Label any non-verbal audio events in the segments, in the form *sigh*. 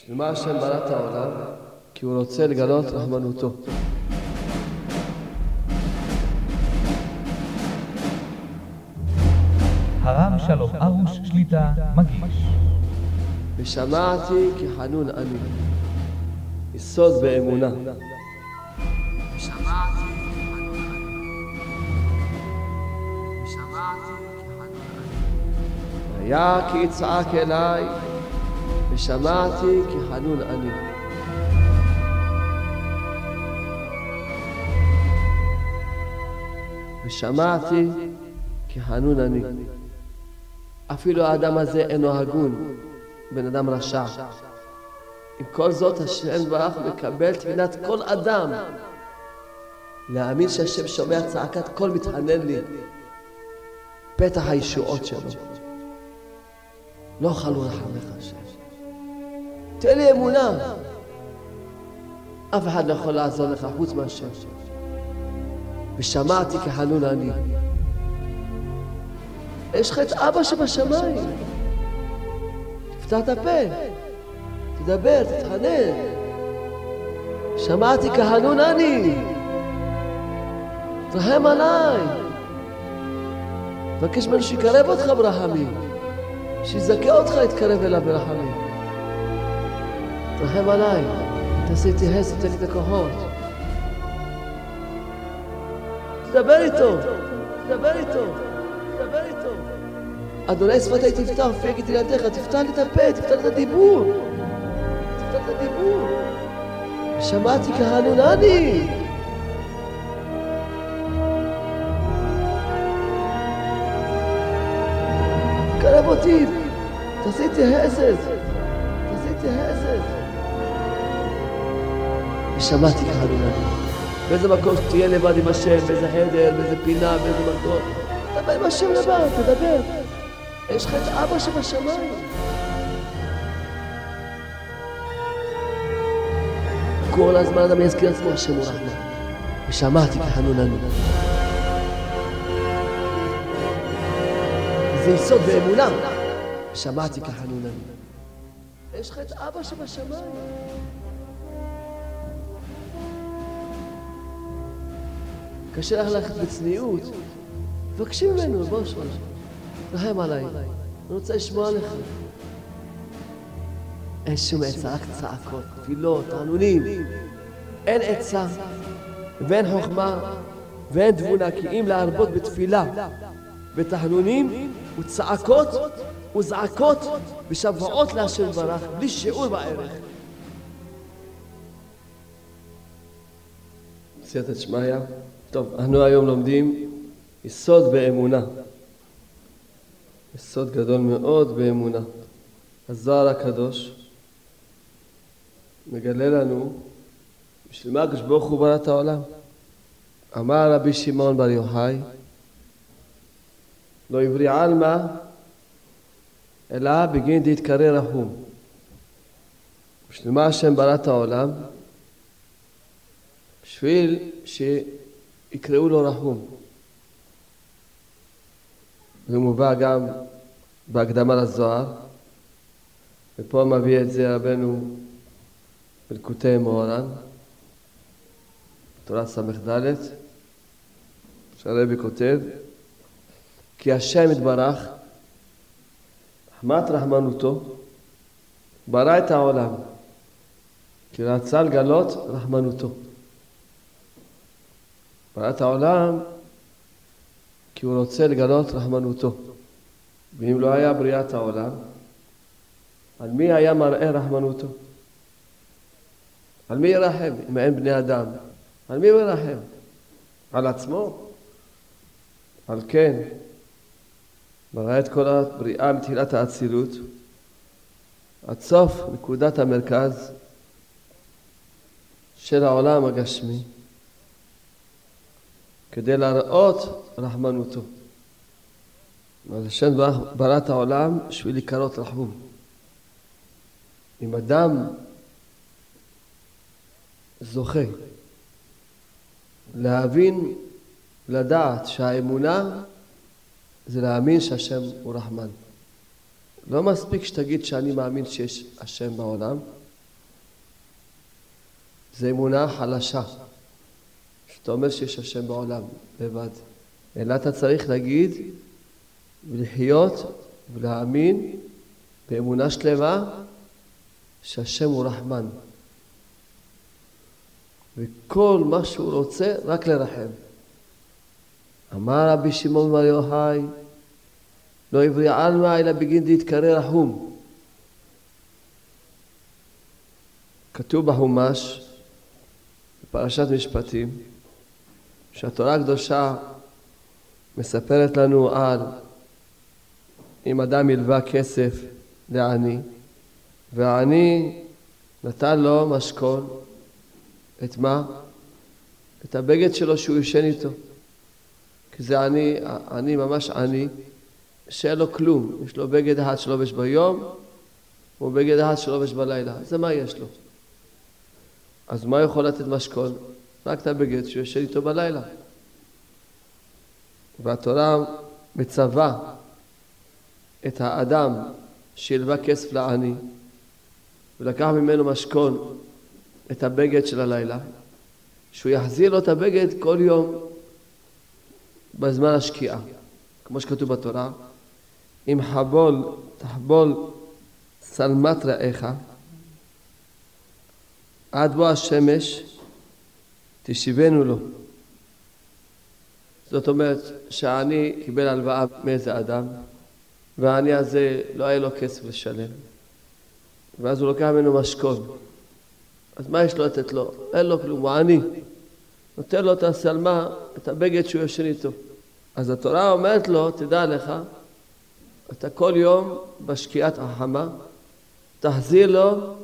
בשביל מה השם ברא את העולם? כי הוא רוצה לגלות רחמנותו. הרב שלום ארוש שליטה מגיש. ושמעתי כי חנון אני. יסוד באמונה. היה כי יצעק אליי, ושמעתי כי חנון אני. ושמעתי כי חנון אני. אפילו האדם הזה אינו הגון, בן אדם רשע. עם כל זאת השם ברח מקבל תפילת כל אדם. להאמין שהשם שומע צעקת כל מתחנן לי. פתח הישועות שלו. לא חלו רחמך השם. תן לי אמונה. אף אחד לא יכול לעזור לך חוץ מהשם. ושמעתי כחנון אני. יש לך את אבא שבשמיים. תפתח את הפה, תדבר, תתחנן. שמעתי כהנון אני. תרחם עליי. תבקש ממנו שיקרב אותך ברחמים. שיזכה אותך להתקרב אליו ברחמים. תרחם עליי. תעשה איתי חסד, תן לי את הכוחות. תדבר איתו, תדבר איתו, תדבר איתו. אדוני שפתי תפתח, פייגת לידיך, תפתח לי את הפה, תפתח לי את הדיבור. תפתח את הדיבור. שמעתי כהנונני. קרב אותי, תעשי איתי ושמעתי כהנונני. באיזה מקום שתהיה לבד עם השם, באיזה חדר, באיזה פינה, באיזה מקום. תדבר עם השם לבד, תדבר. יש לך את אבא שבשמיים. כל הזמן אדם יזכיר עצמו השם הוא רחמן. ושמעתי כחנוננו. זה יסוד באמונה. ושמעתי כחנוננו. יש לך את אבא שבשמיים. קשה לך ללכת בצניעות, תבקשי ממנו, בוא שואל. רחם עליי, אני רוצה לשמוע לך. אין שום עצה, רק צעקות, תפילות, תענונים. אין עצה ואין חוכמה ואין תבונה, כי אם להרבות בתפילה, בתחנונים וצעקות וזעקות ושבועות להשם ברך, בלי שיעור בערך. סייעתא שמיא. טוב, אנחנו היום לומדים יסוד באמונה. יסוד גדול מאוד באמונה. הזוהר הקדוש מגלה לנו בשביל מה הקדוש ברוך הוא ברא את העולם. אמר רבי שמעון בר יוחאי לא עברי עלמא אלא בגין דהתקרא רחום. בשביל מה השם ברא את העולם? בשביל שיקראו לו רחום. זה מובא גם בהקדמה לזוהר, ופה מביא את זה רבנו בלקוטי מוהר"ן, תורה ס"ד, שהרבי כותב, כי השם יתברך, רחמת רחמנותו, ברא את העולם, כי רצה לגלות רחמנותו. ברא את העולם כי הוא רוצה לגלות רחמנותו. ואם לא היה בריאת העולם, על מי היה מראה רחמנותו? על מי ירחם אם אין בני אדם? על מי הוא ירחם? על עצמו? על כן, ברא את כל הבריאה מתחילת האצילות, עד סוף נקודת המרכז של העולם הגשמי, כדי להראות רחמנותו. אז השם ברא את העולם בשביל להיקרות רחום. אם אדם זוכה להבין, לדעת שהאמונה זה להאמין שהשם הוא רחמן. לא מספיק שתגיד שאני מאמין שיש השם בעולם, זה אמונה חלשה. שאתה אומר שיש השם בעולם לבד. אלא אתה צריך להגיד ולחיות ולהאמין באמונה שלמה שהשם הוא רחמן. וכל מה שהוא רוצה, רק לרחם. אמר רבי שמעון בר יוחאי, לא עברי עלמא אלא בגין דהתקרא רחום. כתוב בחומש, בפרשת משפטים, שהתורה הקדושה מספרת לנו על אם אדם ילווה כסף לעני, והעני נתן לו משכון, את מה? את הבגד שלו שהוא ישן איתו. כי זה עני, עני ממש עני, שאין לו כלום. יש לו בגד אחד שלובש ביום, ובגד אחד שלובש בלילה. זה מה יש לו? אז מה יכול לתת משכון? רק את הבגד שהוא ישן איתו בלילה. והתורה מצווה את האדם שילווה כסף לעני ולקח ממנו משכון את הבגד של הלילה, שהוא יחזיר לו את הבגד כל יום בזמן השקיעה, כמו שכתוב בתורה, אם חבול תחבול שלמת רעך עד בוא השמש תשיבנו לו. זאת אומרת שהעני קיבל הלוואה מאיזה אדם והעני הזה לא היה לו כסף לשלם. ואז הוא לוקח ממנו משכון. אז מה יש לו לתת לו? אין לו כלום, הוא עני. נותן לו את השלמה, את הבגד שהוא ישן איתו. אז התורה אומרת לו, תדע לך אתה כל יום בשקיעת החמה תחזיר לו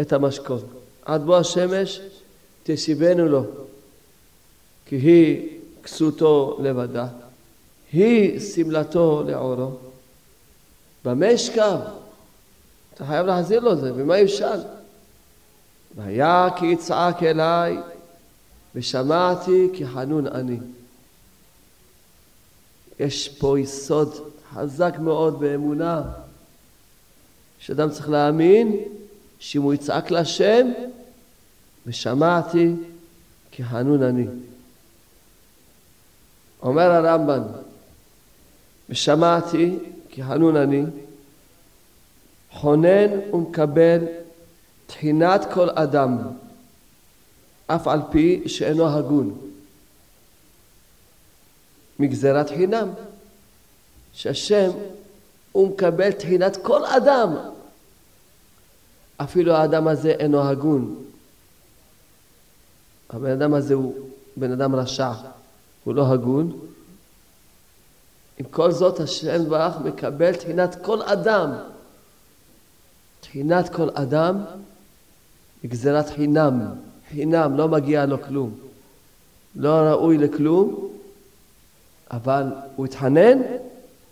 את המשכון. עד בוא השמש תשיבנו לו כי היא כסותו לבדה, היא שמלתו לעורו. במה ישכב? אתה חייב להחזיר לו את זה, ומה ישאל? והיה כי יצעק אליי, ושמעתי כי חנון אני. יש פה יסוד חזק מאוד באמונה, שאדם צריך להאמין שאם הוא יצעק להשם, ושמעתי כי חנון אני. אומר הרמב"ן, ושמעתי כי חנון אני, חונן ומקבל תחינת כל אדם, אף על פי שאינו הגון. מגזרת חינם, שהשם הוא מקבל תחינת כל אדם, אפילו האדם הזה אינו הגון. הבן אדם הזה הוא בן אדם רשע. הוא לא הגון. עם כל זאת השם ברח מקבל תחינת כל אדם. תחינת כל אדם גזירת חינם. חינם, לא מגיע לו כלום. לא ראוי לכלום, אבל הוא התחנן,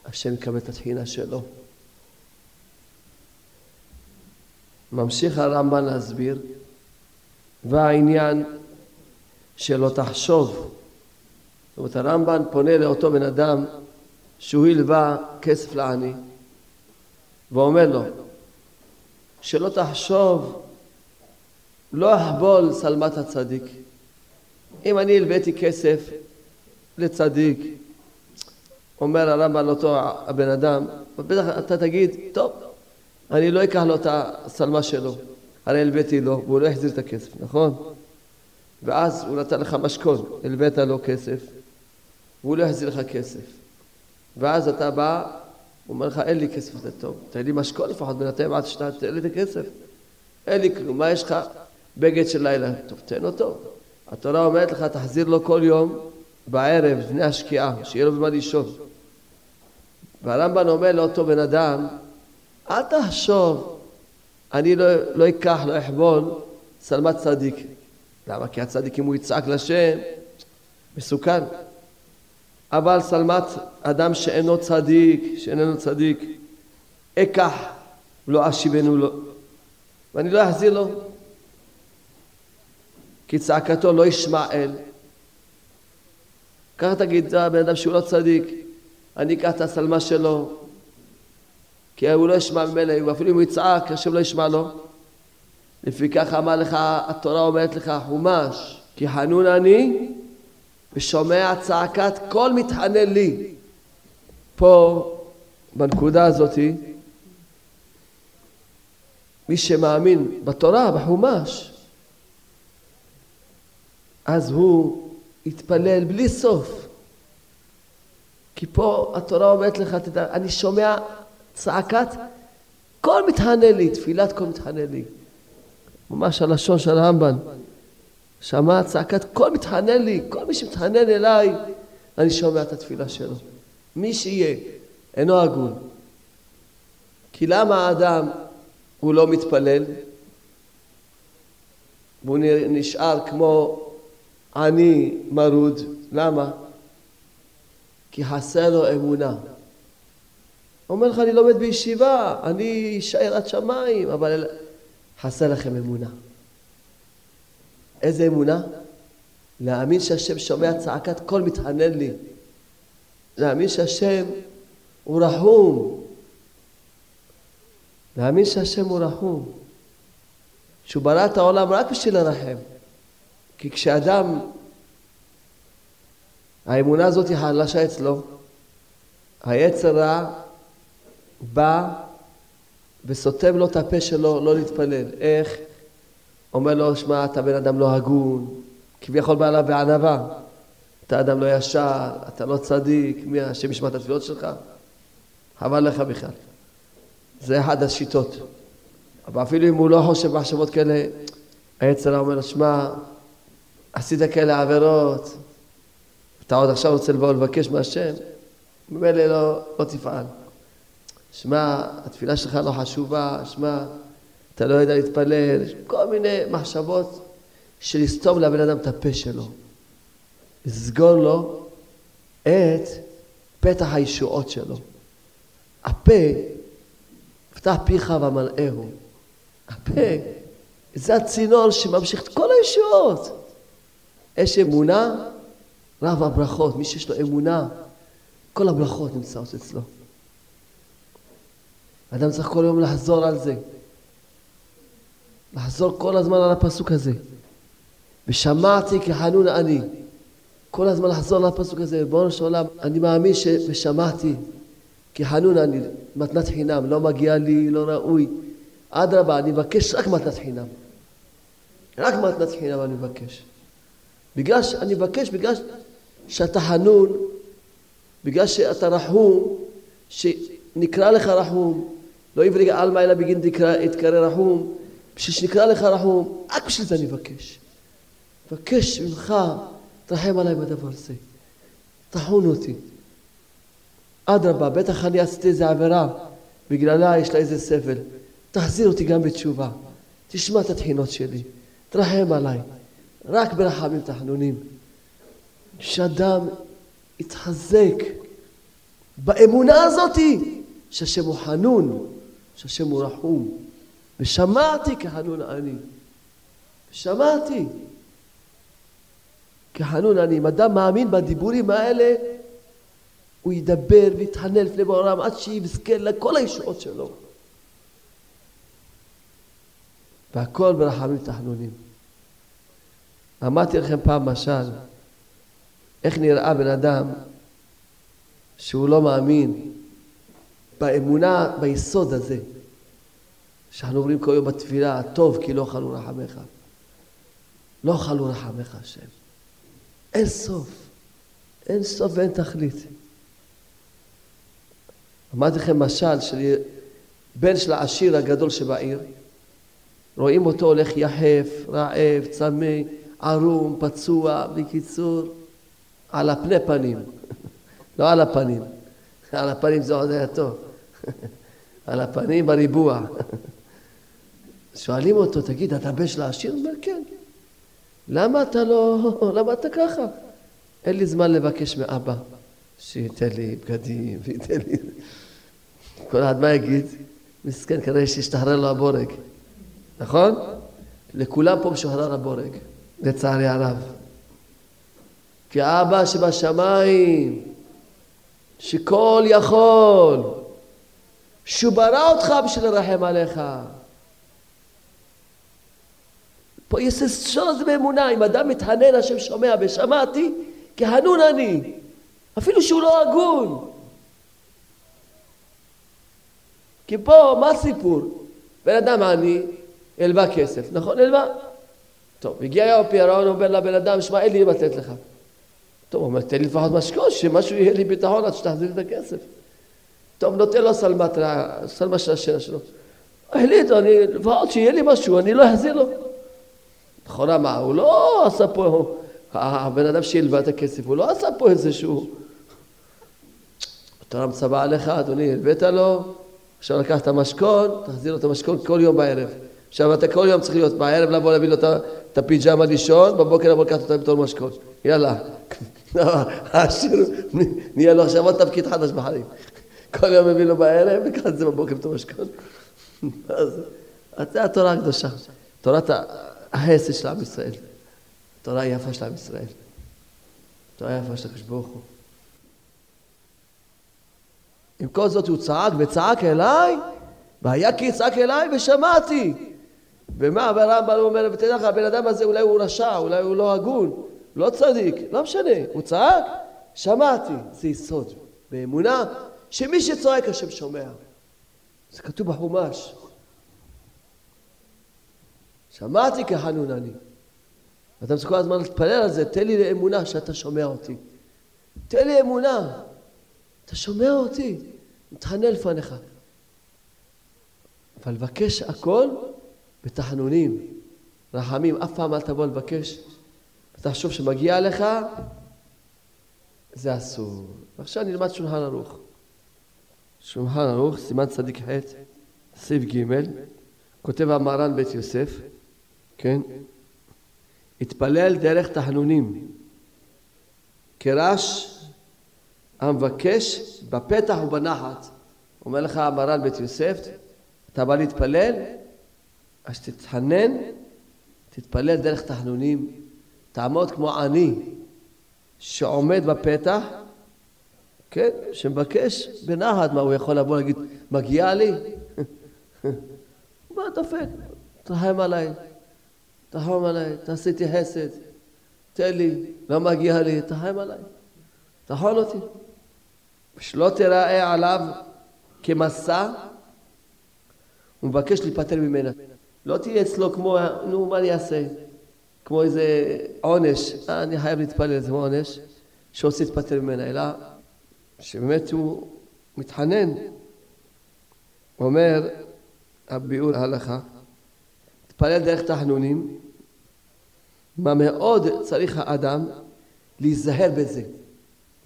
השם יקבל את התחינה שלו. ממשיך הרמב"ן להסביר, והעניין שלא תחשוב זאת אומרת, הרמב"ן פונה לאותו בן אדם שהוא הלווה כסף לעני, ואומר לו, שלא תחשוב, לא אחבול שלמת הצדיק. אם אני הלוויתי כסף לצדיק, אומר הרמב"ן לאותו הבן אדם, בטח אתה תגיד, טוב, אני לא אקח לו את השלמה שלו, הרי הלוויתי לו, והוא לא החזיר את הכסף, נכון? ואז הוא נתן לך משכון, הלווית לו כסף, והוא לא יחזיר לך כסף. ואז אתה בא, הוא אומר לך, אין לי כסף זה טוב, תן לי משקול לפחות בינתיים עד שאתה תן לי את הכסף. אין לי כלום, מה יש לך? בגד של לילה. טוב, תן אותו. התורה אומרת לך, תחזיר לו כל יום בערב, לפני השקיעה, שיהיה לו במה לישון. והרמב"ן אומר לאותו בן אדם, אל תחשוב, אני לא, לא אקח, לא אחבול, שלמת צדיק. למה? כי הצדיק, אם הוא יצעק לשם, מסוכן. אבל שלמת אדם שאינו צדיק, שאיננו צדיק, אקח ולא אשיבנו לו, ואני לא אחזיר לו, כי צעקתו לא ישמע אל. ככה תגיד, הבן אדם שהוא לא צדיק, אני אקח את השלמה שלו, כי הוא לא ישמע ממילא, ואפילו אם הוא יצעק, השם לא ישמע לו. לפיכך אמר לך, התורה אומרת לך, חומש, כי חנון אני ושומע צעקת כל מתחנן לי. פה, בנקודה הזאתי, מי שמאמין בתורה, בחומש, אז הוא יתפלל בלי סוף. כי פה התורה אומרת לך, תדע, אני שומע צעקת כל מתחנן לי, תפילת כל מתחנן לי. ממש הלשון של הרמב"ן. שמע צעקת כל מתחנן לי, כל מי שמתחנן אליי, אני שומע את התפילה שלו. מי שיהיה, אינו הגון. כי למה האדם הוא לא מתפלל? והוא נשאר כמו עני מרוד. למה? כי חסר לו אמונה. הוא אומר לך, אני לומד בישיבה, אני אשאר עד שמיים, אבל חסר לכם אמונה. איזה אמונה? להאמין שהשם שומע צעקת כל מתחנן לי. להאמין שהשם הוא רחום. להאמין שהשם הוא רחום. שהוא ברא את העולם רק בשביל לרחם. כי כשאדם, האמונה הזאת היא חלשה אצלו, היצר רע בא וסותם לו את הפה שלו לא להתפלל. איך? אומר לו, שמע, אתה בן אדם לא הגון, כביכול בא אליו בענווה. אתה אדם לא ישר, אתה לא צדיק, מי השם ישמע את התפילות שלך? חבל לך בכלל. זה אחת השיטות. אבל אפילו אם הוא לא חושב מחשבות כאלה, היצר אומר לו, שמע, עשית כאלה עבירות, אתה עוד עכשיו רוצה לבוא לבקש מהשם, ממילא לא, לא תפעל. שמע, התפילה שלך לא חשובה, שמע, אתה לא יודע להתפלל, כל מיני מחשבות של לסתום לבן אדם את הפה שלו. לסגור לו את פתח הישועות שלו. הפה, פתח פיך ומלאהו. הפה, זה הצינור שממשיך את כל הישועות. יש אמונה, רב הברכות. מי שיש לו אמונה, כל הברכות נמצאות אצלו. אדם צריך כל יום לחזור על זה. לחזור כל הזמן על הפסוק הזה. ושמעתי כחנון אני. כל הזמן לחזור על הפסוק הזה. ריבונו של עולם, אני מאמין ש... ושמעתי כחנון אני. מתנת חינם, לא מגיע לי, לא ראוי. אדרבה, אני מבקש רק מתנת חינם. רק מתנת חינם אני מבקש. בגלל שאני מבקש, בגלל שאתה חנון, בגלל שאתה רחום, שנקרא לך רחום, לא יבריג עלמא אלא בגין יתקרא רחום, בשביל שנקרא לך רחום, רק בשביל זה אני מבקש. מבקש ממך, תרחם עליי בדבר הזה. תחון אותי. אדרבה, בטח אני עשיתי איזה עבירה, בגללה יש לה איזה סבל. תחזיר אותי גם בתשובה. תשמע את התחינות שלי. תרחם עליי. רק ברחמים תחנונים. שאדם יתחזק באמונה הזאתי שהשם הוא חנון, שהשם הוא רחום. ושמעתי כחנון אני. שמעתי. כחנון אני. אם אדם מאמין בדיבורים האלה, הוא ידבר ויתחנן לפני בעולם עד שיזכה לכל הישועות שלו. והכל ברחמים תחנונים. אמרתי לכם פעם משל, איך נראה בן אדם שהוא לא מאמין באמונה, ביסוד הזה, שאנחנו אומרים כל יום בתפילה, טוב כי לא חלו רחמך. לא חלו רחמך השם. אין סוף. אין סוף ואין תכלית. אמרתי לכם משל של בן של העשיר הגדול שבעיר, רואים אותו הולך יחף, רעב, צמא, ערום, פצוע, בקיצור, על הפני פנים, לא על הפנים. על הפנים זה עוד היה טוב. על הפנים בריבוע. שואלים אותו, תגיד, אתה בן של העשיר? הוא אומר, כן. למה אתה לא... למה אתה ככה? אין לי זמן לבקש מאבא שייתן לי בגדים וייתן לי... כל אחד מה יגיד? מסכן, כנראה שהשתחרר לו הבורג. נכון? לכולם פה משוחרר הבורג, לצערי הרב. כי אבא שבשמיים, שכל יכול, שהוא ברא אותך בשביל לרחם עליך. פה יש לשון הזה באמונה, אם אדם מתחנן השם שומע ושמעתי, כהנון אני, אפילו שהוא לא הגון. כי פה, מה הסיפור? בן אדם עני, הלווה כסף, נכון? הלווה. טוב, הגיע יום פירעון, אומר לבן אדם, שמע, אין לי לתת לך. טוב, הוא אומר, תן לי לפחות משכון, שמשהו יהיה לי ביטחון עד שתחזיר את הכסף. טוב, נותן לו שלמת, שלמה של השינה שלו. החליט, אני, לפחות שיהיה לי משהו, אני לא אחזיר לו. לכאורה מה, הוא לא עשה פה, הבן אדם שהלווה את הכסף, הוא לא עשה פה איזשהו... התורה מצווה עליך, אדוני, הלווית לו, עכשיו לקח את המשכון, תחזיר לו את המשכון כל יום בערב. עכשיו אתה כל יום צריך להיות בערב לבוא להביא לו את הפיג'מה לישון, בבוקר לבוא לקחת אותה בתור משכון. יאללה. *laughs* העשיר נהיה לו עכשיו עוד תפקיד חדש בחיים. כל יום מביא לו בערב, את זה בבוקר בתור משכון. אז זה התורה הקדושה. תורת החסד של עם ישראל. תורה היפה של עם ישראל. תורה היפה של הקדוש ברוך הוא. עם כל זאת הוא צעק וצעק אליי, והיה כי יצעק אליי ושמעתי. ומה, הרמב"ם אומר, ותדע לך, הבן אדם הזה אולי הוא רשע, אולי הוא לא הגון, לא צדיק, לא משנה, הוא צעק, שמעתי. זה יסוד באמונה, שמי שצועק השם שומע. זה כתוב בחומש. שמעתי כחנון אני. ואתה צריך כל הזמן להתפלל על זה, תן לי לאמונה שאתה שומע אותי. תן לי אמונה, אתה שומע אותי, מתחנן לפניך. אבל לבקש הכל בתחנונים, רחמים, אף פעם אל תבוא לבקש. ותחשוב שמגיע לך, זה אסור. עכשיו נלמד שולחן ערוך. שולחן ערוך, סימן צדיק ח', סעיף ג', כותב המהר"ן בית יוסף, כן? התפלל דרך תחנונים, כרש המבקש בפתח ובנחת. אומר לך המהר"ן בית יוסף, אתה בא להתפלל, אז תתחנן, תתפלל דרך תחנונים, תעמוד כמו עני שעומד בפתח, כן, שמבקש בנחת, מה הוא יכול לבוא להגיד, מגיע לי? *laughs* בא דופק, תרחם עליי, תרחם עליי, תעשי איתי חסד, תן לי, לא מגיע לי, תרחם עליי, תחון אותי. שלא תיראה עליו כמסע, הוא מבקש להיפטר ממנה. לא תהיה אצלו כמו, נו, מה אני אעשה? כמו איזה עונש, אה, אני חייב להתפלל, זה עונש, שרוצה להתפטר ממנה, אלא שבאמת הוא מתחנן. אומר הביאור ההלכה, תתפלל דרך תחנונים, מה מאוד צריך האדם להיזהר בזה,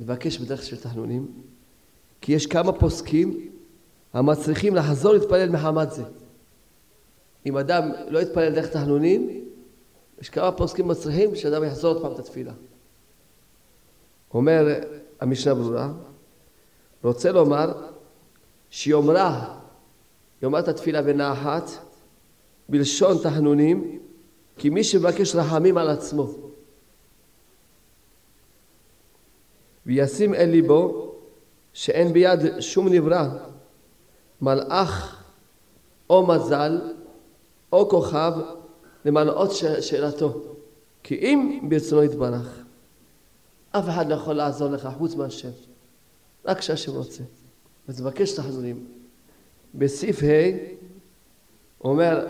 לבקש בדרך של תחנונים, כי יש כמה פוסקים המצריכים לחזור להתפלל מחמת זה. אם אדם לא יתפלל דרך תחנונים, יש כמה פוסקים מצריכים שאדם יחזור עוד פעם את התפילה. אומר המשנה ברורה, רוצה לומר שיאמרה, יאמר את התפילה בנחת, בלשון תחנונים, כי מי שמבקש רחמים על עצמו וישים אל ליבו שאין ביד שום נברא, מלאך או מזל או כוכב למעלות שאלתו. כי אם ברצונו יתברך, אף אחד לא יכול לעזור לך חוץ מהשם, רק כשהשם רוצה. אז תבקש את החזונים. בסעיף ה' אומר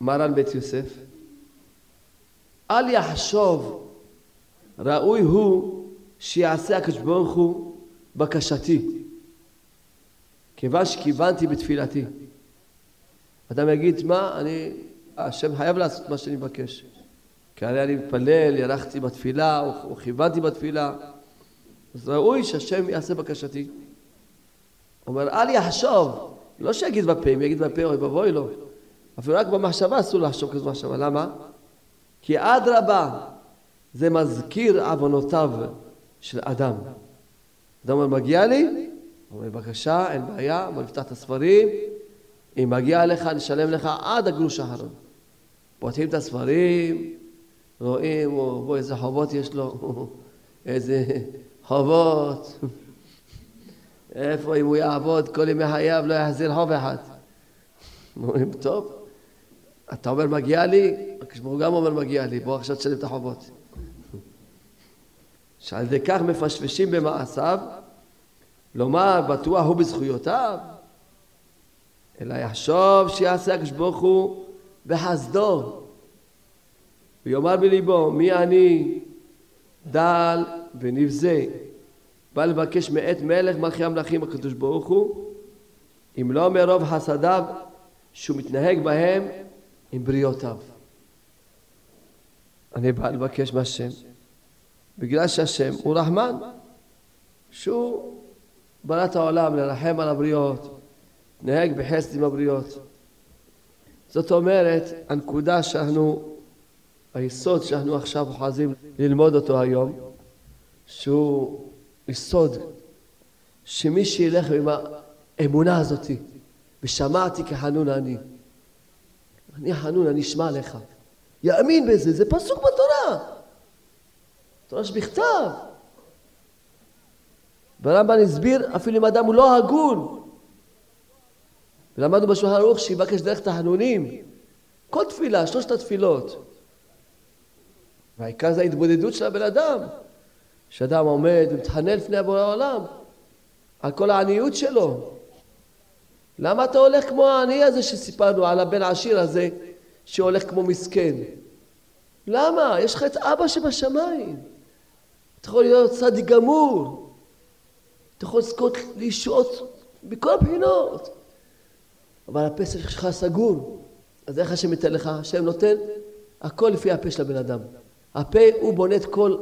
מרן בית יוסף, אל יחשוב ראוי הוא שיעשה הקדוש ברוך הוא בקשתי, כיוון שכיוונתי בתפילתי. אדם יגיד, מה, אני, השם חייב לעשות מה שאני מבקש. כי הרי אני מתפלל, ירחתי בתפילה, או, או כיוונתי בתפילה. אז ראוי שהשם יעשה בקשתי. אומר, אל יחשוב, לא שיגיד בפה, אם יגיד בפה, אוי ואבוי לו. אפילו רק במחשבה אסור לחשוב כזו מחשבה. למה? כי אדרבה, זה מזכיר עוונותיו של אדם. אדם אומר, מגיע לי? אומר, בבקשה, אין בעיה, בוא נפתח את הספרים, אם מגיע לך, נשלם לך עד הגרוש האחרון. פותחים את הספרים, רואים, בוא, איזה חובות יש לו, *laughs* איזה חובות. איפה אם הוא יעבוד כל ימי חייו לא יחזיר חוב אחד. אומרים, טוב, אתה אומר מגיע לי, הוא גם אומר מגיע לי, בוא עכשיו תשלם את החובות. שעל ידי כך מפשפשים במעשיו, לומר בטוח הוא בזכויותיו, אלא יחשוב שיעשה הקדוש ברוך הוא בחסדו, ויאמר בליבו מי אני דל ונבזה, בא לבקש מאת מלך מלכי המלכים הקדוש ברוך הוא, אם לא מרוב חסדיו שהוא מתנהג בהם עם בריאותיו. אני בא לבקש מהשם, בגלל שהשם הוא רחמן, שהוא את העולם לרחם על הבריות, נהג בחסד עם הבריות. זאת אומרת, הנקודה שאנחנו, היסוד שאנחנו עכשיו אוחזים ללמוד אותו היום, שהוא יסוד שמי שילך עם האמונה הזאתי, ושמעתי כחנון אני, אני חנון, אני אשמע לך, יאמין בזה, זה פסוק בתורה, תורה שבכתב. והרמב"ן הסביר, אפילו אם אדם הוא לא הגון, ולמדנו בשולחן ערוך שיבקש דרך תחנונים, כל תפילה, שלושת התפילות. והעיקר זה ההתבודדות של הבן אדם. שאדם עומד ומתחנן לפני הבורא העולם על כל העניות שלו. למה אתה הולך כמו העני הזה שסיפרנו על הבן העשיר הזה שהולך כמו מסכן? למה? יש לך את אבא שבשמיים. אתה יכול להיות צדיק גמור. אתה יכול לזכות לישועות מכל הבחינות. אבל הפסל שלך סגור. אז איך השם ייתן לך? השם נותן הכל לפי הפה של הבן אדם. הפה הוא בונה את כל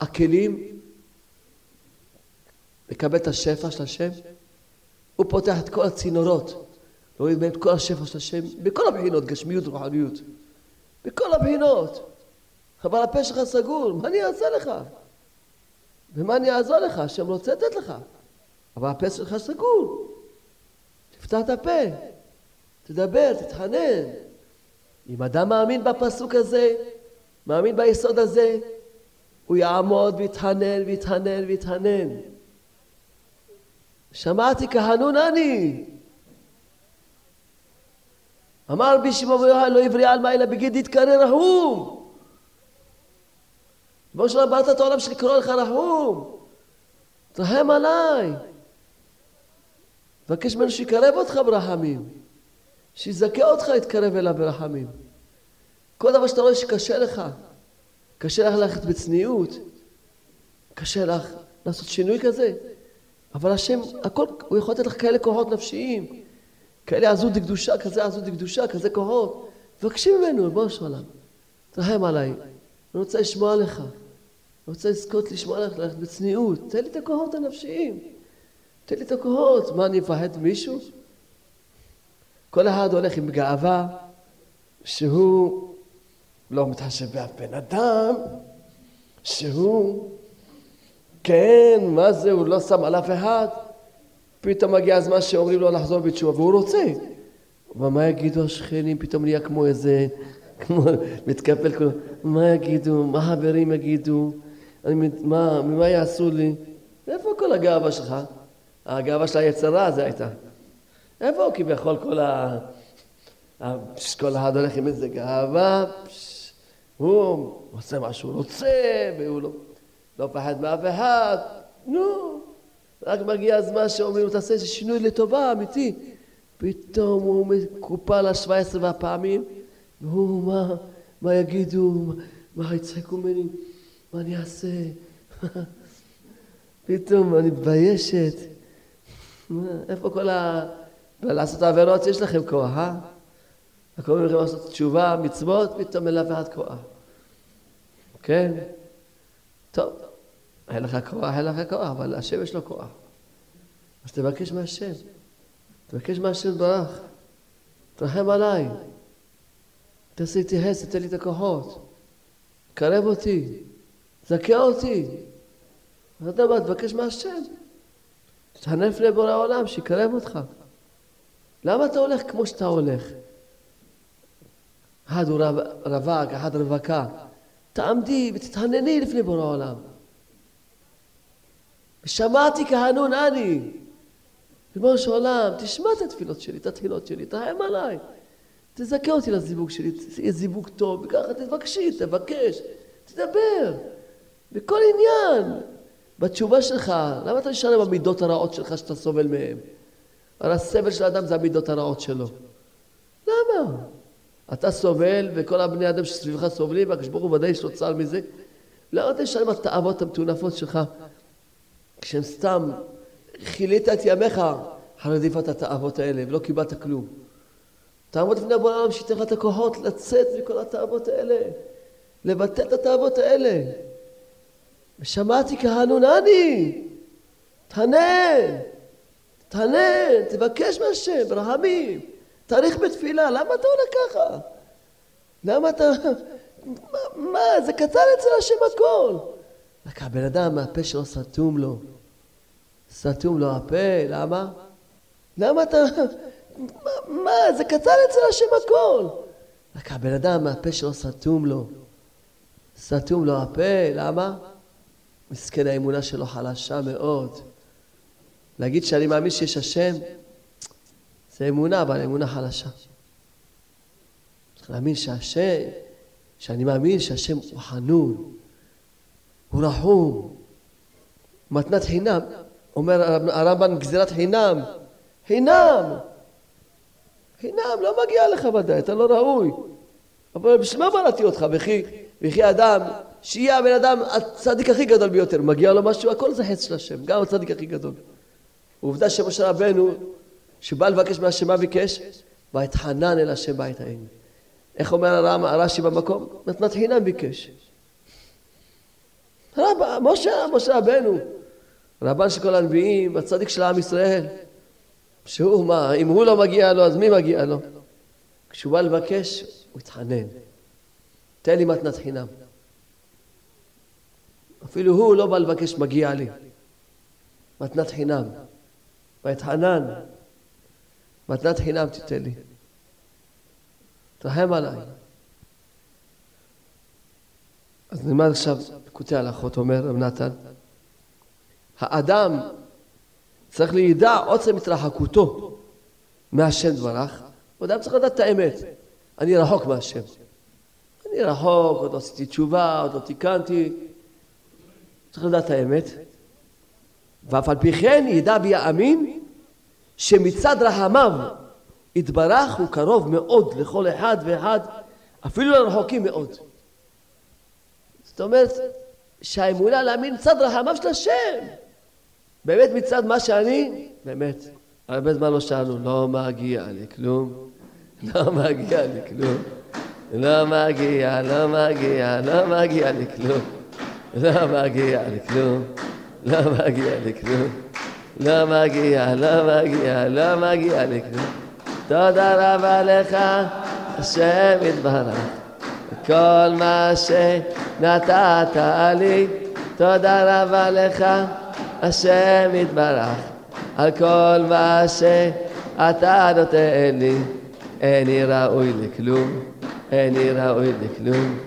הכלים לקבל את השפע של השם. הוא פותח את כל הצינורות, להוריד בהם את כל השפע של השם, בכל הבחינות, גשמיות ורוחניות. בכל הבחינות. אבל הפה שלך סגור, מה אני אעשה לך? ומה אני אעזור לך? השם רוצה לתת לך. אבל הפה שלך סגור. תפתח את הפה, תדבר, תתחנן. אם אדם מאמין בפסוק הזה, מאמין ביסוד הזה, הוא יעמוד ויתחנן ויתחנן ויתחנן. שמעתי כהנון אני. אמר בי שמעון ויוחנן לא עברי על מה אלא בגיד יתקרא רחום. ריבונו שלום באת את העולם לקרוא לך רחום. תרחם עליי. תבקש ממנו שיקרב אותך ברחמים. שיזכה אותך להתקרב אליו ברחמים. כל דבר שאתה רואה שקשה לך, קשה לך ללכת בצניעות, קשה לך לעשות שינוי כזה, אבל השם, הכל, הוא יכול לתת לך כאלה כוחות נפשיים, כאלה עזות דקדושה, כזה עזות דקדושה, כזה כוחות. תבקשי ממנו, ריבונו של עולם, תרחם עליי, אני רוצה לשמוע לך, אני רוצה לזכות לשמוע לך, ללכת בצניעות, תן לי את הכוחות הנפשיים, תן לי את הכוחות, מה אני מפחד מישהו? כל אחד הולך עם גאווה שהוא לא מתחשב באף בן אדם, שהוא, כן, מה זה, הוא לא שם על אף אחד. פתאום מגיע הזמן שאומרים לו לחזור בתשובה, והוא רוצה. אבל מה יגידו השכנים? פתאום נהיה כמו איזה, כמו, מתקפל כולו, מה יגידו? מה החברים יגידו? אני, מה, ממה יעשו לי? איפה כל הגאווה שלך? הגאווה של היצרה זה הייתה. איפה כביכול כל ה... כל אחד הולך עם איזה גאווה, הוא עושה מה שהוא רוצה, והוא לא, לא פחד מאף אחד, נו, רק מגיע הזמן שאומרים תעשה איזה שינוי לטובה, אמיתי. פתאום הוא מקופל על 17 והפעמים, והוא, מה, מה יגידו, מה יצחקו ממני, מה אני אעשה? *laughs* פתאום אני מתביישת. *laughs* איפה כל ה... לעשות עבירות יש לכם כוח, אה? הקוראים לכם לעשות תשובה, מצוות, פתאום אחד כוח. כן? טוב, אין לך כוח, אין לך כוח, אבל השם יש לו כוח. אז תבקש מהשם. תבקש מהשם ברך. תרחם עליי. תעשה איתי חסד, תן לי את הכוחות. קרב אותי. זכה אותי. אתה יודע מה, תבקש מהשם. תתענה לפני בורא העולם, שיקרב אותך. למה אתה הולך כמו שאתה הולך? אחד הוא רווק, אחד רווקה. תעמדי ותתחנני לפני בורא העולם. ושמעתי כהנון אני. ריבונו של עולם, תשמע את התפילות שלי, את התפילות שלי, תרחם עליי. תזכה אותי לזיווג שלי, תהיה זיווג טוב, וככה תבקשי, תבקש, תדבר, בכל עניין. בתשובה שלך, למה אתה נשאר עם המידות הרעות שלך שאתה סובל מהן? הרי הסבל של האדם זה המידות הרעות שלו. למה? אתה סובל וכל הבני אדם שסביבך סובלים והקדוש ברוך הוא ודאי יש לו צער מזה. למה אתה נשאר עם התאוות המטונפות שלך כשהם סתם חילית את ימיך אחרי רדיפת התאוות האלה ולא קיבלת כלום. תעמוד לפני הבורא העולם שייתן לך את הכוחות לצאת מכל התאוות האלה, לבטל את התאוות האלה. ושמעתי כהנונני, תענה, תענה, תבקש מהשם, ברחמים, תאריך בתפילה, למה אתה הולך ככה? למה אתה... מה, מה, זה קטן אצל השם הכל. רק הבן אדם, הפה שלו סתום לו. סתום לו הפה, למה? למה אתה... מה, מה, זה קטן אצל השם הכל. רק הבן אדם, הפה שלו סתום לו. סתום לו הפה, למה? מסכן האמונה שלו חלשה מאוד. להגיד שאני מאמין שיש השם, זה אמונה, אבל אמונה חלשה. צריך להאמין שהשם, שאני מאמין שהשם הוא חנון, הוא רחום, מתנת חינם. אומר הרמב"ן גזירת חינם, חינם. חינם, לא מגיע לך ודאי, אתה לא ראוי. אבל בשביל מה בראתי אותך? וכי, וכי אדם, שיהיה הבן אדם הצדיק הכי גדול ביותר, מגיע לו משהו, הכל זה חץ של השם, גם הצדיק הכי גדול. עובדה שמשה רבנו, שבא לבקש מהשם מה ביקש? ואתחנן אל השם בית העין. איך אומר הרש"י במקום? מתנת חינם ביקש. רב, משה, משה רבנו, רבן של כל הנביאים, הצדיק של עם ישראל, שהוא מה, אם הוא לא מגיע לו, אז מי מגיע לו? כשהוא בא לבקש, הוא התחנן. תן לי מתנת חינם. אפילו הוא לא בא לבקש, מגיע לי. מתנת חינם. ואתחנן, מתנת חינם תיתן לי. תרחם עליי. אז נלמד עכשיו פקודי הלכות, אומר רב נתן. האדם צריך לידע עוצם התרחקותו מהשם דברך, הוא אדם צריך לדעת את האמת. אני רחוק מהשם. אני רחוק, עוד לא עשיתי תשובה, עוד לא תיקנתי. צריך לדעת את האמת. ואף על פי כן ידע ויאמין שמצד רחמיו יתברך הוא קרוב מאוד לכל אחד ואחד, אפילו לרחוקים מאוד. זאת אומרת שהאמונה להאמין מצד רחמיו של השם. באמת מצד מה שאני, באמת, הרבה זמן לא שאלנו, לא מגיע לי כלום, לא מגיע לי כלום, לא מגיע, לא מגיע, לא מגיע לי כלום, לא מגיע לי כלום, לא מגיע לי כלום, לא מגיע, לא מגיע, לא מגיע לי כלום. תודה רבה לך, השם יתברך, כל מה שנתת לי, תודה רבה לך. השם יתברך על כל מה שאתה נותן לי איני ראוי לכלום, איני ראוי לכלום,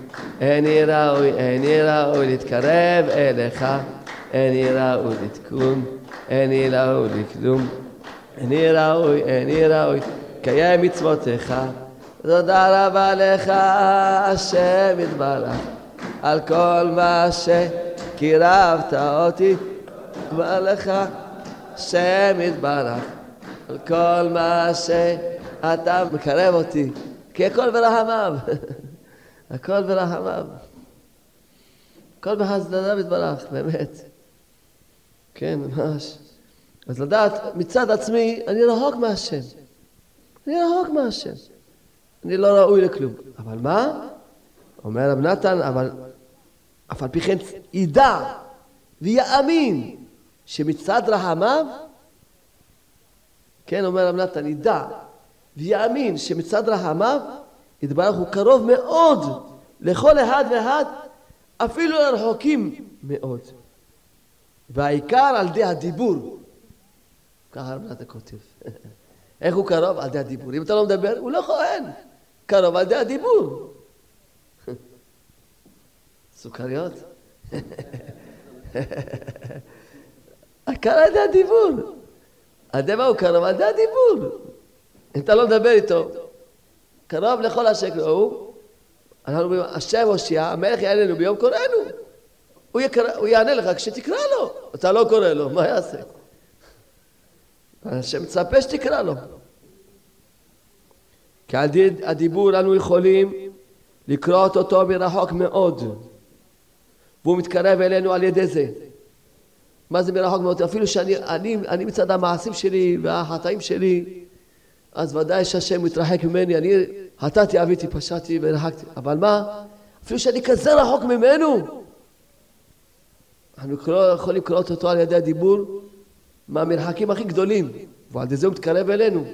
איני ראוי, איני ראוי להתקרב אליך, איני ראוי לתקום, איני ראוי לכלום, איני ראוי, איני ראוי, קיים מצוותיך. תודה רבה לך, השם יתברך, על כל מה שקירבת אותי כבר לך שם יתברך על כל מה שאתה מקרב אותי כי *laughs* הכל ברחמיו הכל ברחמיו הכל בחסדניו יתברך באמת כן ממש אז לדעת מצד עצמי אני רחוק מהשם אני רחוק מהשם אני לא ראוי לכלום אבל מה? אומר רב נתן אבל אף על פי כן ידע ויאמין שמצד רחמיו, כן, אומר רב נתן, ידע ויאמין שמצד רחמיו, יתברך הוא קרוב מאוד לכל אחד ואחד, אפילו לרחוקים מאוד. והעיקר על ידי הדיבור. ככה רב נתן כותב. *laughs* איך הוא קרוב? על ידי הדיבור. אם אתה לא מדבר, הוא לא כהן. קרוב על ידי הדיבור. *laughs* סוכריות? *laughs* הקהל על ידי הדיבור. על ידי מה הוא קרוב? על ידי הדיבור. אם אתה לא מדבר איתו, קרוב לכל אשר קראו, אנחנו אומרים, השם הושיע, המלך יענה לנו ביום קוראנו. הוא, יקרא, הוא יענה לך כשתקרא לו, אתה לא קורא לו, מה יעשה? השם מצפה שתקרא לו. כי על הדיבור אנו יכולים לקרוא אותו מרחוק מאוד, והוא מתקרב אלינו על ידי זה. מה זה מרחוק מאוד? אפילו שאני אני, אני מצד המעשים שלי והחטאים שלי, אז ודאי שהשם מתרחק ממני, אני חטאתי, אביתי, פשעתי ורחקתי. אבל מה? אפילו שאני כזה רחוק ממנו, אנחנו לא יכולים לקרוא אותו על ידי הדיבור מהמרחקים הכי גדולים, ועל ידי זה הוא מתקרב אלינו.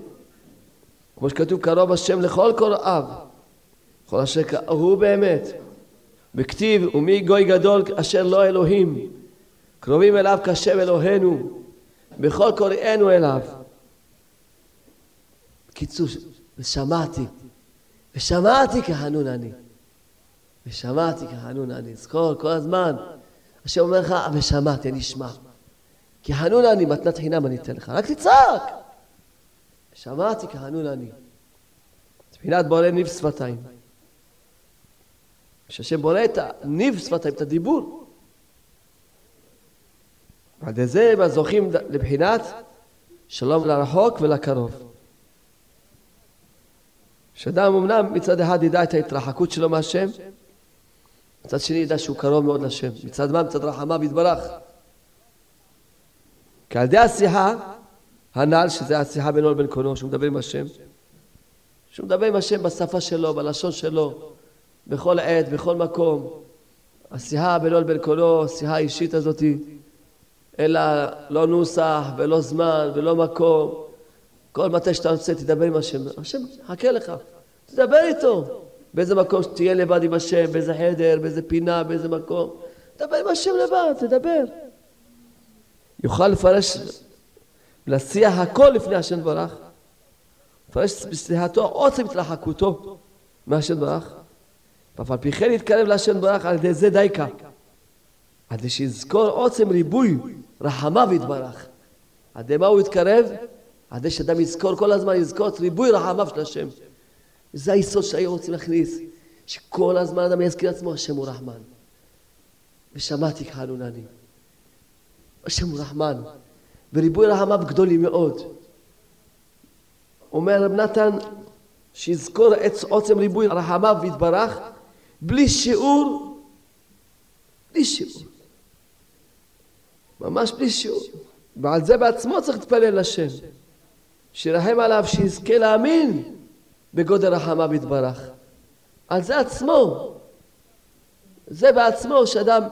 כמו שכתוב, קרוב השם לכל קוראיו, כל אשר קראו באמת. בכתיב, ומי גוי גדול אשר לא אלוהים, קרובים אליו כשם אלוהינו, בכל קוראינו אליו. בקיצור, ושמעתי, ושמעתי כחנון אני. ושמעתי כחנון אני. זכור כל הזמן. השם אומר לך, ושמעתי, אני אשמע. כי חנון אני, מתנת חינם אני אתן לך. רק תצעק! שמעתי כחנון אני. תפילת בורא ניב שפתיים. כשהשם בורא את הניב שפתיים, את הדיבור. ועל זה זוכים לבחינת שלום לרחוק ולקרוב. שאדם אמנם מצד אחד ידע את ההתרחקות שלו מהשם, מצד שני ידע שהוא קרוב מאוד לשם. מצד מה? מצד רחמיו יתברך. כי על ידי השיחה הנ"ל, שזה השיחה בינו לבין קונו, שהוא מדבר עם השם, שהוא מדבר עם השם בשפה שלו, בלשון שלו, בכל עת, בכל מקום. השיחה בינו לבין קונו, השיחה האישית הזאת, אלא לא נוסח ולא זמן ולא מקום. כל מתי שאתה רוצה תדבר עם השם. השם חכה לך, תדבר איתו. באיזה מקום שתהיה לבד עם השם, באיזה חדר, באיזה פינה, באיזה מקום. תדבר עם השם לבד, תדבר. יוכל לפרש, להסיע הכל לפני השם ברך. לפרש בשיחתו עוצם התרחקותו מהשם ברך. ואף על פי כן יתקרב להשם ברך על ידי זה דייקה. עד שיזכור עוצם ריבוי רחמיו יתברך. עד מה הוא יתקרב? עד שאדם יזכור כל הזמן, יזכור את ריבוי רחמיו של השם. וזה היסוד שהיו רוצים להכניס, שכל הזמן אדם יזכיר עצמו, השם הוא רחמן. ושמעתי כחנונני. השם הוא רחמן, וריבוי רחמיו גדולים מאוד. אומר רב נתן, שיזכור את עוצם ריבוי רחמיו ויתברך, בלי שיעור, בלי שיעור. ממש בלי שיעור. ועל זה בעצמו צריך להתפלל לשם. שירחם עליו, שיזכה להאמין בגודל רחמיו יתברך. על זה עצמו, זה בעצמו שאדם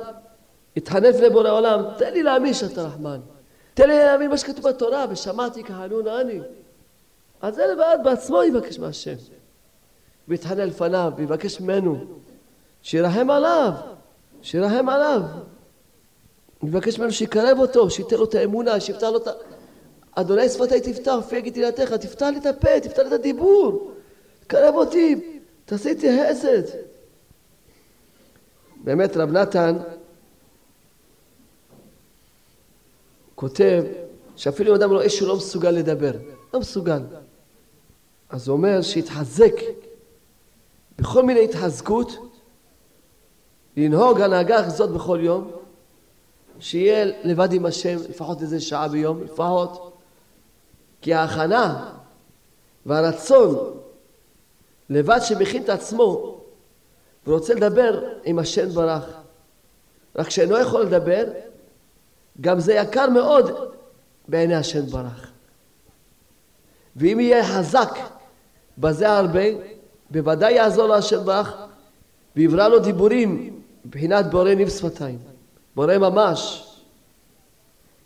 יתחנף לבורא עולם, תן לי להאמין שאתה רחמן. תן לי להאמין מה שכתוב בתורה, ושמעתי כחנון אני. על זה לבד בעצמו יבקש מהשם. ויתחנן לפניו, ויבקש ממנו, שירחם עליו, שירחם עליו. יבקש ממנו שיקרב אותו, שייתן לו את האמונה, שיפתח לו את ה... אדוני שפתי תפתח, פי תהילתך, תפתח לי את הפה, תפתח לי את הדיבור. קרב אותי, תעשי איתי חסד. באמת רב נתן כותב שאפילו אם אדם רואה שהוא לא מסוגל לדבר, לא מסוגל, אז הוא אומר שיתחזק בכל מיני התחזקות, לנהוג הנהגה הזאת בכל יום, שיהיה לבד עם השם לפחות איזה שעה ביום, לפחות, כי ההכנה והרצון לבד שמכין את עצמו ורוצה לדבר עם השם ברך. רק שאינו יכול לדבר, גם זה יקר מאוד בעיני השם ברך. ואם יהיה חזק בזה הרבה, בוודאי יעזור לו השם ברך ויברא לו דיבורים מבחינת בורא ניב שפתיים, בורא ממש.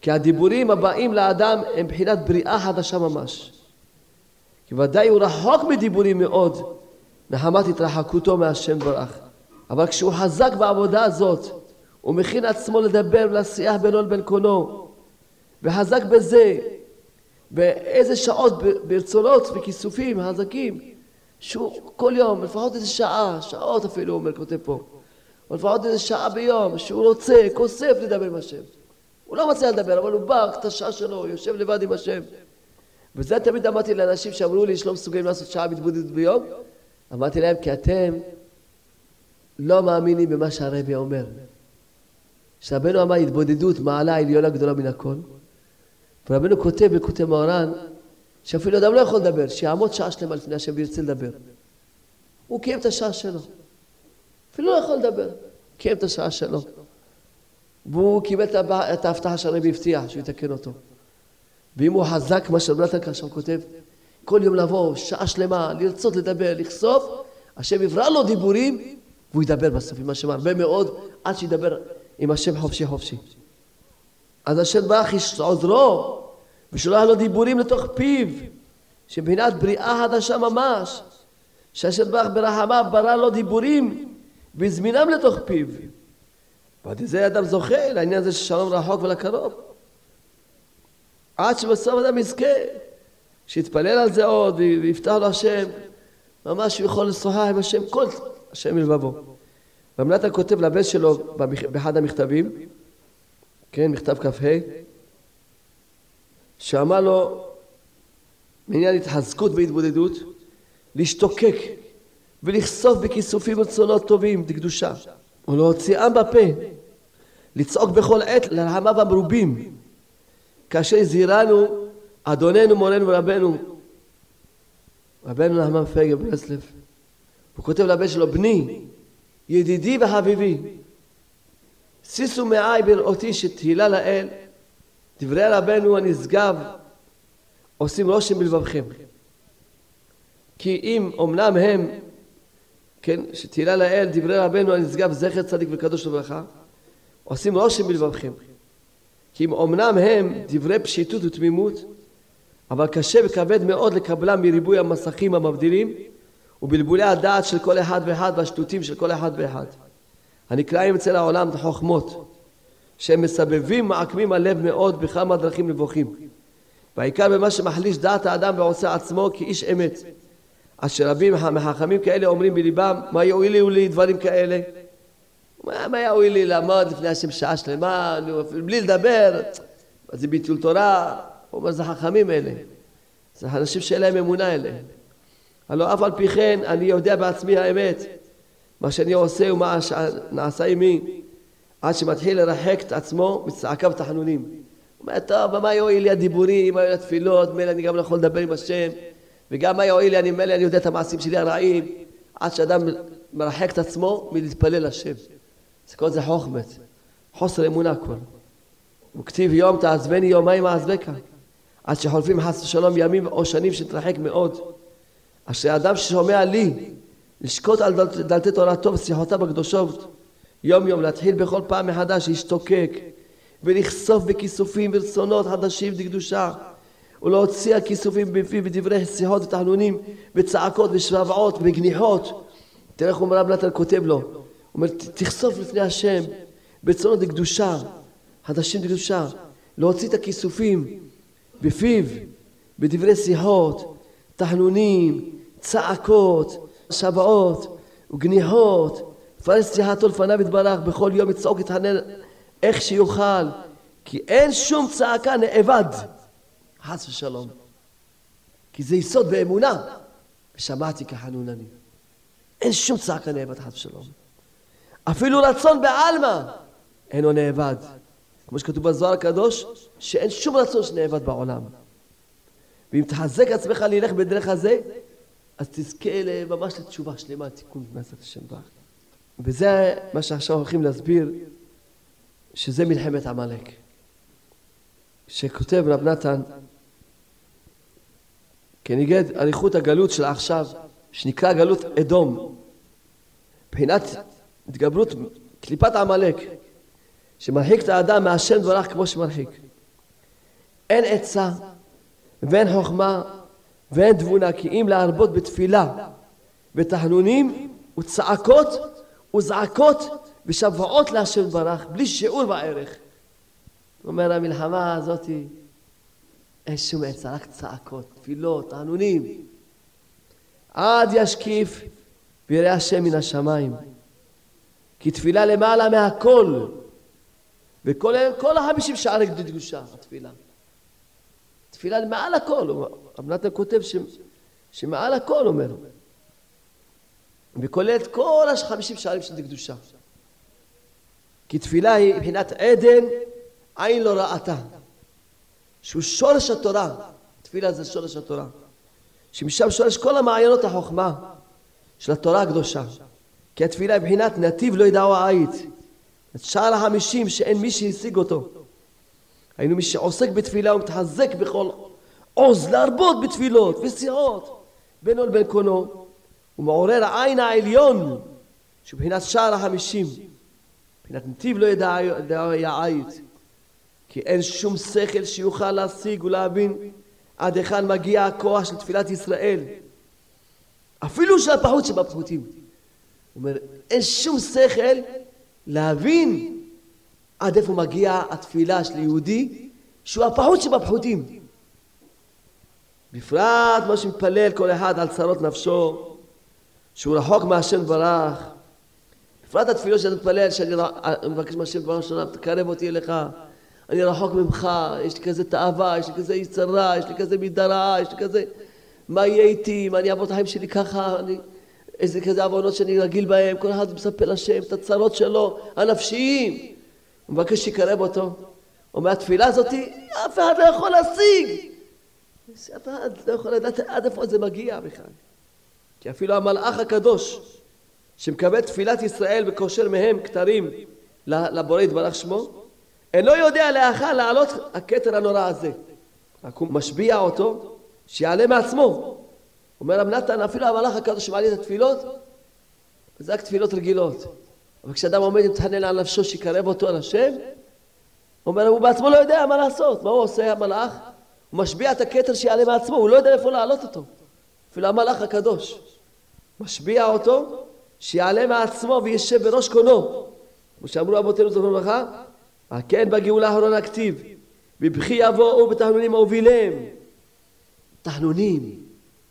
כי הדיבורים הבאים לאדם הם מבחינת בריאה חדשה ממש. כי ודאי הוא רחוק מדיבורים מאוד, מחמת התרחקותו מהשם ברך. אבל כשהוא חזק בעבודה הזאת, הוא מכין עצמו לדבר ולשיח בינו לבין קונו, וחזק בזה, באיזה שעות, ברצונות וכיסופים חזקים, שהוא כל יום, לפחות איזה שעה, שעות אפילו, הוא אומר, כותב פה, או לפחות איזה שעה ביום, שהוא רוצה, כוסף לדבר עם השם. הוא לא מצליח לדבר, אבל הוא בא, את השעה שלו, יושב לבד עם השם. וזה תמיד אמרתי לאנשים שאמרו לי שלא מסוגלים לעשות שעה מתבודדת ביום, אמרתי להם, כי אתם לא מאמינים במה שהרבי אומר. שרבנו אמר, התבודדות מעלה עליונה גדולה מן הכל. ורבנו כותב בקוטי מאורן, שאפילו אדם לא יכול לדבר, שיעמוד שעה שלמה לפני השם וירצה לדבר. הוא קיים את השעה שלו. אפילו לא יכול לדבר, קיים את השעה שלו. והוא קיבל את ההבטחה שהרבי הבטיח, שהוא יתקן אותו. ואם הוא חזק, מה שרב נתן כאן שם כותב, כל יום לבוא, שעה שלמה, לרצות לדבר, לחשוף, השם יברא לו דיבורים, והוא ידבר בסוף עם השם הרבה מאוד, עד שידבר עם השם חופשי חופשי. אז השם ברך עוזרו, ושולח לו דיבורים לתוך פיו, שמבחינת בריאה חדשה ממש, שהשם ברך ברחמיו ברא לו דיבורים, והזמינם לתוך פיו. ועד זה אדם זוכה לעניין הזה של שלום רחוק ולקרוב. עד שבסוף אדם יזכה, שיתפלל על זה עוד ויפתח לו השם, ממש הוא יכול לשוחח עם השם כל השם מלבבו. רב כותב לבן שלו באחד המכתבים, כן, מכתב כ"ה, שאמר לו בעניין התחזקות והתבודדות, להשתוקק ולחשוף בכיסופים ורצונות טובים דקדושה ולהוציאם בפה, לצעוק בכל עת לרחמיו המרובים, כאשר הזהירנו אדוננו מורנו ורבנו רבנו נחמן פייגל ברסלב הוא כותב לבן שלו בני ידידי וחביבי שישו מעי בראותי שתהילה לאל דברי רבנו הנשגב עושים רושם בלבבכם. כי אם אמנם הם כן שתהילה לאל דברי רבנו הנשגב זכר צדיק וקדוש לברכה עושים רושם בלבבכם כי אם אמנם הם דברי פשיטות ותמימות אבל קשה וכבד מאוד לקבלם מריבוי המסכים המבדילים ובלבולי הדעת של כל אחד ואחד והשטותים של כל אחד ואחד. הנקראים אצל העולם את החוכמות שהם מסבבים מעקמים הלב מאוד בכמה דרכים נבוכים. והעיקר במה שמחליש דעת האדם ועושה עצמו כאיש אמת. אשר רבים מחכמים כאלה אומרים בליבם מה יועיל לי דברים כאלה מה, מה יועיל לי לעמוד לפני השם שעה שלמה בלי לדבר זה ביטול תורה הוא אומר, זה חכמים אלה. זה אנשים שאין להם אמונה אלה. הלא אף על פי כן אני יודע בעצמי האמת, מה שאני עושה ומה שנעשה עמי, עד שמתחיל לרחק את עצמו מצעקיו ותחנונים. הוא אומר, טוב, מה יועיל לי הדיבורים, מה יועיל לי התפילות, מילא אני גם לא יכול לדבר עם השם, וגם מה יועיל לי, אני מילא אני יודע את המעשים שלי הרעים, עד שאדם מרחק את עצמו מלהתפלל לשם. זה כל זה חוכמת, חוסר אמונה הכל. וכתיב יום תעזבני יומיים אעזבך. עד שחולפים חס ושלום ימים או שנים שתרחק מאוד. אשר אדם ששומע לי, לשקוט על דל, דלתי תורתו ושיחותיו הקדושות, יום יום להתחיל בכל פעם מחדש להשתוקק ולחשוף בכיסופים ורצונות חדשים דקדושה ולהוציא הכיסופים בפיו בדברי שיחות ותחנונים וצעקות ושבעות וגניחות. תראה איך אומר רב נתן כותב לו, הוא אומר תחשוף לפני השם ברצונות דקדושה, חדשים דקדושה, להוציא את הכיסופים בפיו, בדברי שיחות, תחנונים, צעקות, שבעות וגניחות, פרס שיחתו לפניו יתברך, בכל יום יצעוק יתחנן איך שיוכל, כי אין שום צעקה נאבד, חס ושלום. כי זה יסוד באמונה, ושמעתי כחנונני. אין שום צעקה נאבד, חס ושלום. אפילו רצון בעלמא אינו נאבד. כמו שכתוב בזוהר הקדוש, שאין שום רצון שנאבד בעולם. ואם תחזק עצמך ללך בדרך הזה, אז תזכה ממש לתשובה שלמה, תיקון מעשת השם ברך. וזה מה שעכשיו הולכים להסביר, שזה מלחמת עמלק. שכותב רב נתן, כנגד אריכות הגלות של עכשיו, שנקרא גלות אדום, מבחינת התגברות קליפת עמלק, שמרחיק את האדם מהשם דברך כמו שמרחיק. אין עצה ואין חוכמה ואין תבונה כי אם להרבות בתפילה ותחנונים וצעקות וזעקות ושבועות להשם דברך בלי שיעור בערך. הוא אומר המלחמה הזאת אין שום עצה, רק צעקות, תפילות, תחנונים. עד ישקיף ויראה השם מן השמיים. כי תפילה למעלה מהכל וכל החמישים שערי קדושה, התפילה. תפילה מעל הכל, רב נתן כותב ש, שמעל הכל אומר. וכולל את כל החמישים שערים של קדושה. כי תפילה היא מבחינת עדן, עין לא ראתה. שהוא שורש התורה. תפילה זה שורש התורה. שמשם שורש כל המעיינות החוכמה של התורה הקדושה. כי התפילה היא מבחינת נתיב לא ידעו העית. את שער החמישים שאין מי שהשיג אותו. היינו מי שעוסק בתפילה ומתחזק בכל עוז להרבות בתפילות וסיעות בינו לבין קונו ומעורר העין העליון שבחינת שער החמישים מבחינת נתיב לא ידע יעית כי אין שום שכל שיוכל להשיג ולהבין עד היכן מגיע הכוח של תפילת ישראל אפילו של הפחות שבפחותים אומר אין שום שכל להבין עד איפה מגיעה התפילה של יהודי שהוא הפחות שבפחותים. בפרט מה שמתפלל כל אחד על צרות נפשו שהוא רחוק מהשם ברך בפרט התפילות שאתה מתפלל שאני מבקש מהשם ברך שלנו תקרב אותי אליך. אני רחוק ממך יש לי כזה תאווה יש לי כזה יצרה יש לי כזה מידה רעה יש לי כזה מה יהיה איתי מה אני אעבור את החיים שלי ככה אני איזה כזה עוונות שאני רגיל בהם כל אחד מספר לשם את הצרות שלו הנפשיים הוא מבקש שיקרב אותו. ומהתפילה הזאת אף אחד לא יכול להשיג. אף אחד לא יכול לדעת עד איפה זה מגיע בכלל. כי אפילו המלאך הקדוש שמקבל תפילת ישראל וקושר מהם כתרים לבורא יתברך שמו, אינו יודע לאחר לעלות הכתר הנורא הזה. רק הוא משביע אותו שיעלה מעצמו. אומר רב נתן אפילו המלאך הקדוש שמעלה את התפילות זה רק תפילות רגילות. אבל כשאדם עומד ומתחנן על נפשו שיקרב אותו על השם, אומר, הוא בעצמו לא יודע מה לעשות. מה הוא עושה המלאך? הוא משביע את הכתר שיעלה מעצמו, הוא לא יודע איפה להעלות אותו. אפילו המלאך הקדוש. משביע אותו שיעלה מעצמו וישב בראש קונו. כמו שאמרו אבותינו זכרונו לברכה, הכן בגאולה האחרונה כתיב, בבכי יבואו בתחנונים הובילם. תחנונים,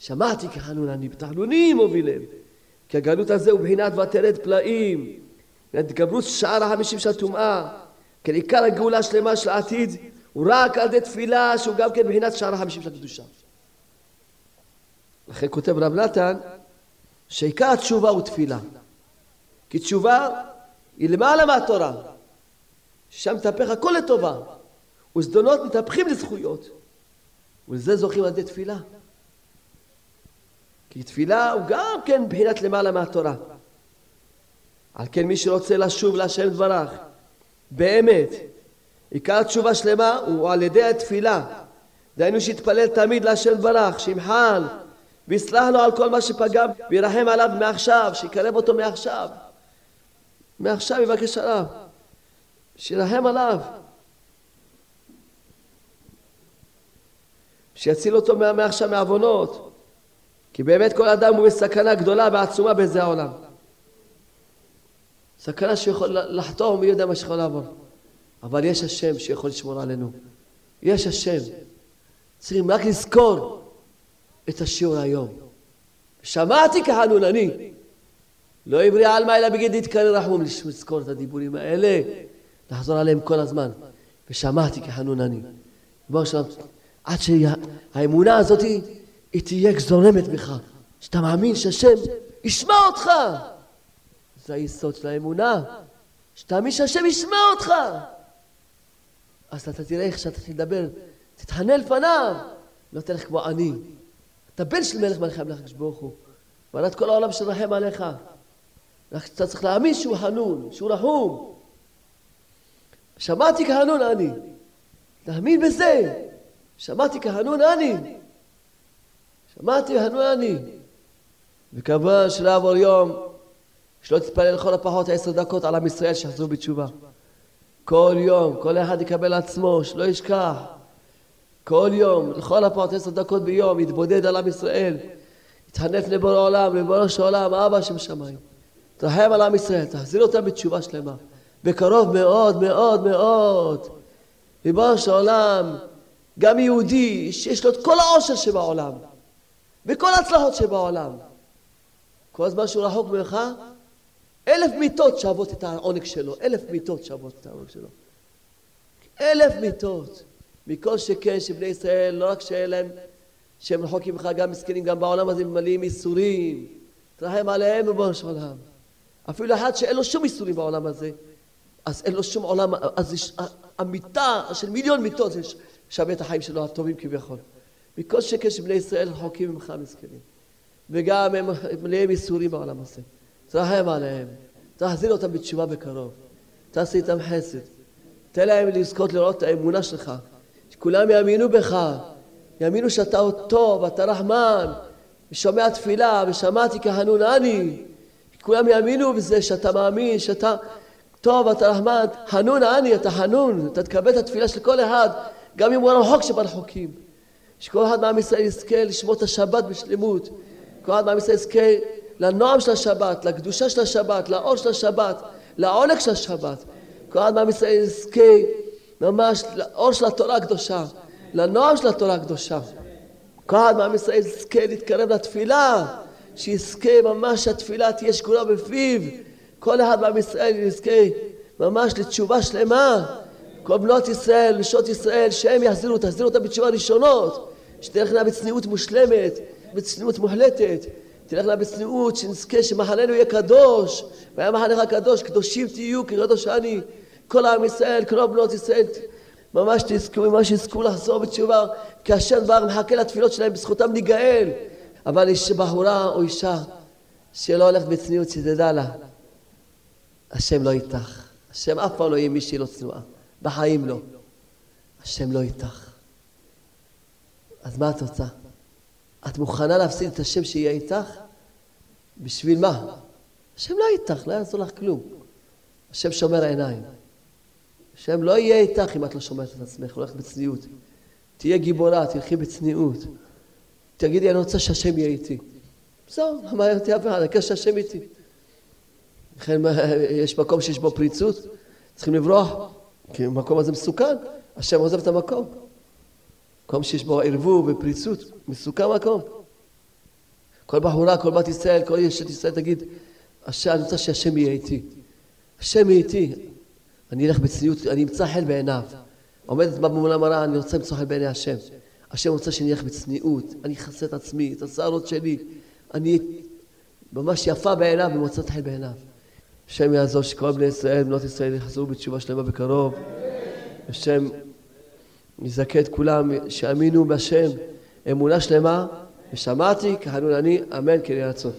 שמעתי כחנון אני, בתחנונים הובילם. כי הגלות הזה הוא בחינת ותרד פלאים. התגברות שער החמישים של הטומאה, כן עיקר הגאולה השלמה של העתיד הוא רק על ידי תפילה שהוא גם כן מבחינת שער החמישים של הקדושה. לכן כותב רב נתן שעיקר התשובה הוא תפילה. כי תשובה היא למעלה מהתורה. שם מתהפך הכל לטובה. וזדונות מתהפכים לזכויות. ולזה זוכים על ידי תפילה. כי תפילה הוא גם כן מבחינת למעלה מהתורה. על כן מי שרוצה לשוב להשם דברך באמת עיקר תשובה שלמה הוא על ידי התפילה. דהיינו שיתפלל תמיד להשם דברך שימחל ויסלח לו על כל מה שפגם וירחם עליו מעכשיו שיקרב אותו מעכשיו. מעכשיו יבקש עליו שירחם עליו. שיציל אותו מעכשיו מעוונות כי באמת כל אדם הוא בסכנה גדולה ועצומה בזה העולם סכנה שיכול לחתום, מי יודע מה שיכול לעבור. אבל יש השם שיכול לשמור עלינו. יש השם. צריכים רק לזכור את השיעור היום. שמעתי כחנון אני. לא עברי עלמא אלא בגיד יתקרא רחום. לזכור את הדיבורים האלה, לחזור עליהם כל הזמן. ושמעתי כחנון אני. עד שהאמונה הזאת היא תהיה זורמת בך. שאתה מאמין שהשם ישמע אותך. זה היסוד של האמונה. שתאמין שהשם ישמע אותך. אז אתה תראה איך שאתה תדבר, תתחנן לפניו. לא תלך כמו אני. אתה בן של מלך מלכי המלך הקדוש ברוך הוא. ועלת כל העולם שרחם עליך. אתה צריך להאמין שהוא חנון, שהוא רחום. שמעתי כהנון אני. להאמין בזה. שמעתי כהנון אני. שמעתי כהנון אני. וכמובן שלא יעבור יום שלא תתפלל לכל הפחות עשר דקות על עם ישראל שיחזרו בתשובה. כל יום, כל אחד יקבל עצמו, שלא ישכח. כל יום, לכל הפחות עשר דקות ביום, יתבודד על עם ישראל. יתחנף לבורא עולם, לבורא של עולם, אבא שבשמיים. תרחם על עם ישראל, תחזיר אותם בתשובה שלמה. בקרוב מאוד מאוד מאוד. ריבונו של עולם, גם יהודי שיש לו את כל העושר שבעולם, וכל ההצלחות שבעולם. כל זמן שהוא רחוק ממך, אלף מיטות שוות את העונג שלו, אלף מיטות שוות את העונג שלו. אלף מיטות. מכל שכן שבני ישראל, לא רק שאין להם, שהם רחוקים ממך, גם מסכנים, גם בעולם הזה ממלאים ייסורים, תרחם עליהם ריבונו עולם. אפילו אחד שאין לו שום איסורים בעולם הזה, אז אין לו שום עולם, אז יש, המיטה של מיליון מיטות זה שווה את החיים שלו הטובים כביכול. מכל שקר שבני ישראל רחוקים ממך מסכנים. וגם הם מלאים ייסורים בעולם הזה. תרחם עליהם, תחזיר אותם בתשובה בקרוב, תעשי איתם חסד, תן להם לזכות לראות את האמונה שלך, שכולם יאמינו בך, יאמינו שאתה עוד טוב, אתה רחמן, ושומע תפילה, ושמעתי כהנון אני, כולם יאמינו בזה שאתה מאמין, שאתה טוב, אתה רחמן, חנון אני, אתה חנון, אתה תקבל את התפילה של כל אחד, גם אם הוא רחוק שברחוקים. שכל אחד מעם ישראל יזכה לשמור את השבת בשלמות. כל אחד מעם ישראל יזכה לנועם של השבת, לקדושה של השבת, לאור של השבת, לעונג של השבת. כל אחד מעם ישראל יזכה ממש לאור של התורה הקדושה, לנועם של התורה הקדושה. כל אחד מעם ישראל יזכה להתקרב לתפילה, שיזכה ממש שהתפילה תהיה שקולה בפיו. כל אחד מעם ישראל יזכה ממש לתשובה שלמה. כל בנות ישראל, נשות ישראל, שהם יחזירו, תחזירו אותם בתשובה ראשונות, שתלכנה בצניעות מושלמת, בצניעות מוחלטת, תלכנה בצניעות, שנזכה שמחננו יהיה קדוש, והיה מחנך קדוש, קדושים תהיו כקדוש אני, כל עם ישראל, כל בנות ישראל, ממש תזכו, ממש יזכו לחזור בתשובה, כי השם כבר מחכה לתפילות שלהם, בזכותם ניגאל. אבל יש בחורה או אישה שלא הולכת בצניעות, שתדע לה, השם לא איתך. השם אף פעם לא יהיה מישהי לא צנועה. בחיים לא. השם לא איתך. אז מה את רוצה? את מוכנה להפסיד את השם שיהיה איתך? בשביל מה? השם לא איתך, לא יעזור לך כלום. השם שומר עיניים. השם לא יהיה איתך אם את לא שומרת את עצמך, הולכת בצניעות. תהיה גיבורה, תלכי בצניעות. תגידי, אני רוצה שהשם יהיה איתי. זהו, לא מעניין אותי אף אחד, שהשם איתי. לכן יש מקום שיש בו פריצות, צריכים לברוח. כי המקום הזה מסוכן, השם עוזב את המקום. מקום שיש בו ערבוב ופריצות, מסוכן מקום. כל בחורה, כל בת ישראל, כל אשת ישראל תגיד, השם, אני רוצה שהשם יהיה איתי. השם יהיה איתי. אני אלך בצניעות, אני אמצא חן בעיניו. עומדת במולה מראה, אני רוצה למצוא חן בעיני השם. השם רוצה שאני אלך בצניעות, אני אכסה את עצמי, את השערות שלי. אני ממש יפה בעיניו ומוצאת חן בעיניו. השם יעזור שכל בני ישראל, בנות ישראל, יחזרו בתשובה שלמה בקרוב. השם יזכה את כולם, שיאמינו בהשם אמונה שלמה, ושמעתי כחנון אני, אמן כן רצון.